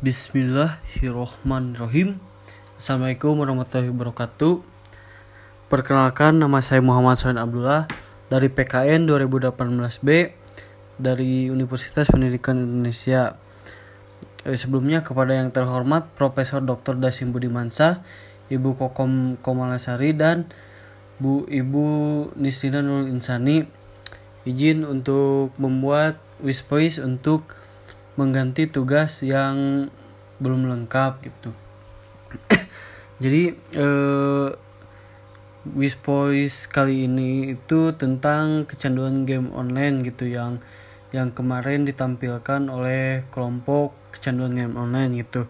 Bismillahirrohmanirrohim. Assalamualaikum warahmatullahi wabarakatuh. Perkenalkan nama saya Muhammad Sohan Abdullah Dari PKN 2018B Dari Universitas Pendidikan Indonesia. Eh, Sebelumnya kepada yang terhormat Profesor Dr. Dasim Budimansa Ibu Kokom Komalasari dan Bu Ibu Nisrina Nurul Insani. Izin untuk membuat Wispois untuk mengganti tugas yang belum lengkap gitu. Jadi eh, Wispois kali ini itu tentang kecanduan game online gitu yang yang kemarin ditampilkan oleh kelompok kecanduan game online gitu.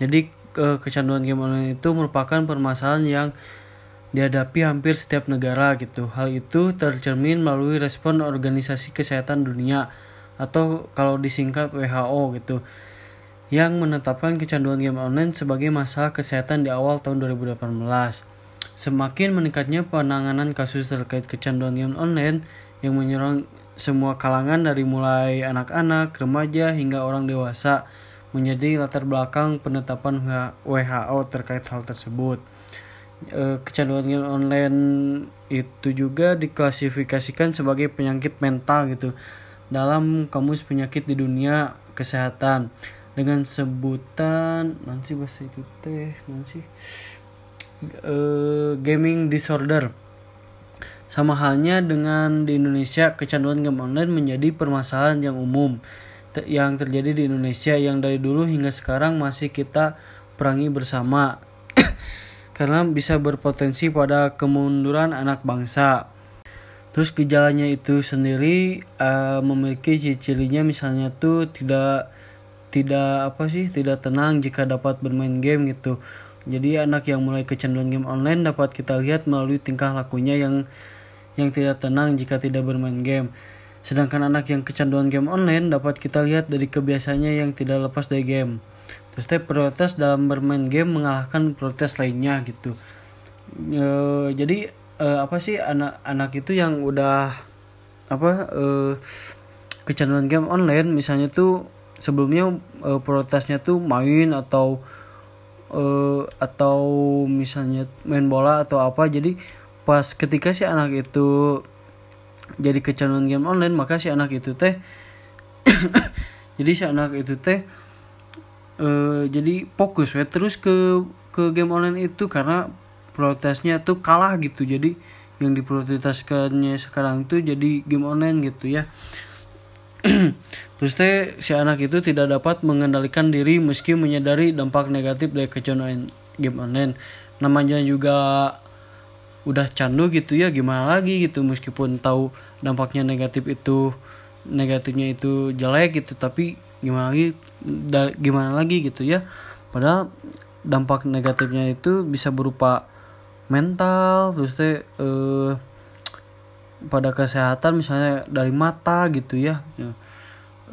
Jadi eh, kecanduan game online itu merupakan permasalahan yang dihadapi hampir setiap negara gitu. Hal itu tercermin melalui respon organisasi kesehatan dunia atau kalau disingkat WHO gitu yang menetapkan kecanduan game online sebagai masalah kesehatan di awal tahun 2018. Semakin meningkatnya penanganan kasus terkait kecanduan game online yang menyerang semua kalangan dari mulai anak-anak, remaja hingga orang dewasa menjadi latar belakang penetapan WHO terkait hal tersebut. E, kecanduan game online itu juga diklasifikasikan sebagai penyakit mental gitu dalam kamus penyakit di dunia kesehatan. Dengan sebutan nanti bahasa itu teh nanti uh, gaming disorder. Sama halnya dengan di Indonesia kecanduan game online menjadi permasalahan yang umum. Yang terjadi di Indonesia yang dari dulu hingga sekarang masih kita perangi bersama. Karena bisa berpotensi pada kemunduran anak bangsa Terus gejalanya itu sendiri uh, memiliki ciri-cirinya misalnya tuh tidak tidak apa sih tidak tenang jika dapat bermain game gitu. Jadi anak yang mulai kecanduan game online dapat kita lihat melalui tingkah lakunya yang yang tidak tenang jika tidak bermain game. Sedangkan anak yang kecanduan game online dapat kita lihat dari kebiasaannya yang tidak lepas dari game. Terus teh prioritas dalam bermain game mengalahkan prioritas lainnya gitu. E, jadi uh, apa sih anak-anak itu yang udah apa uh, kecanduan game online. Misalnya tuh sebelumnya uh, prioritasnya tuh main atau uh, atau misalnya main bola atau apa. Jadi pas ketika si anak itu jadi kecanduan game online maka si anak itu teh jadi si anak itu teh uh, jadi fokus ya terus ke ke game online itu. Karena prioritasnya tuh kalah gitu. Jadi yang diprioritaskannya sekarang tuh jadi game online gitu ya. Terus teh si anak itu tidak dapat mengendalikan diri meski menyadari dampak negatif dari kecanduan game online. Namanya juga udah candu gitu ya gimana lagi gitu. Meskipun tahu dampaknya negatif itu negatifnya itu jelek gitu tapi gimana lagi gimana lagi gitu ya. Padahal dampak negatifnya itu bisa berupa mental terus teh eh, pada kesehatan misalnya dari mata gitu ya, ya.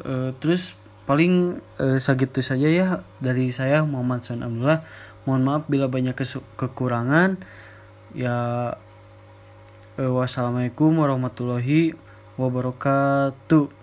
Eh, terus paling eh, segitu saja ya dari saya Muhammad Son Abdullah. Mohon maaf bila banyak kekurangan. Ya eh, wassalamualaikum warahmatullahi wabarakatuh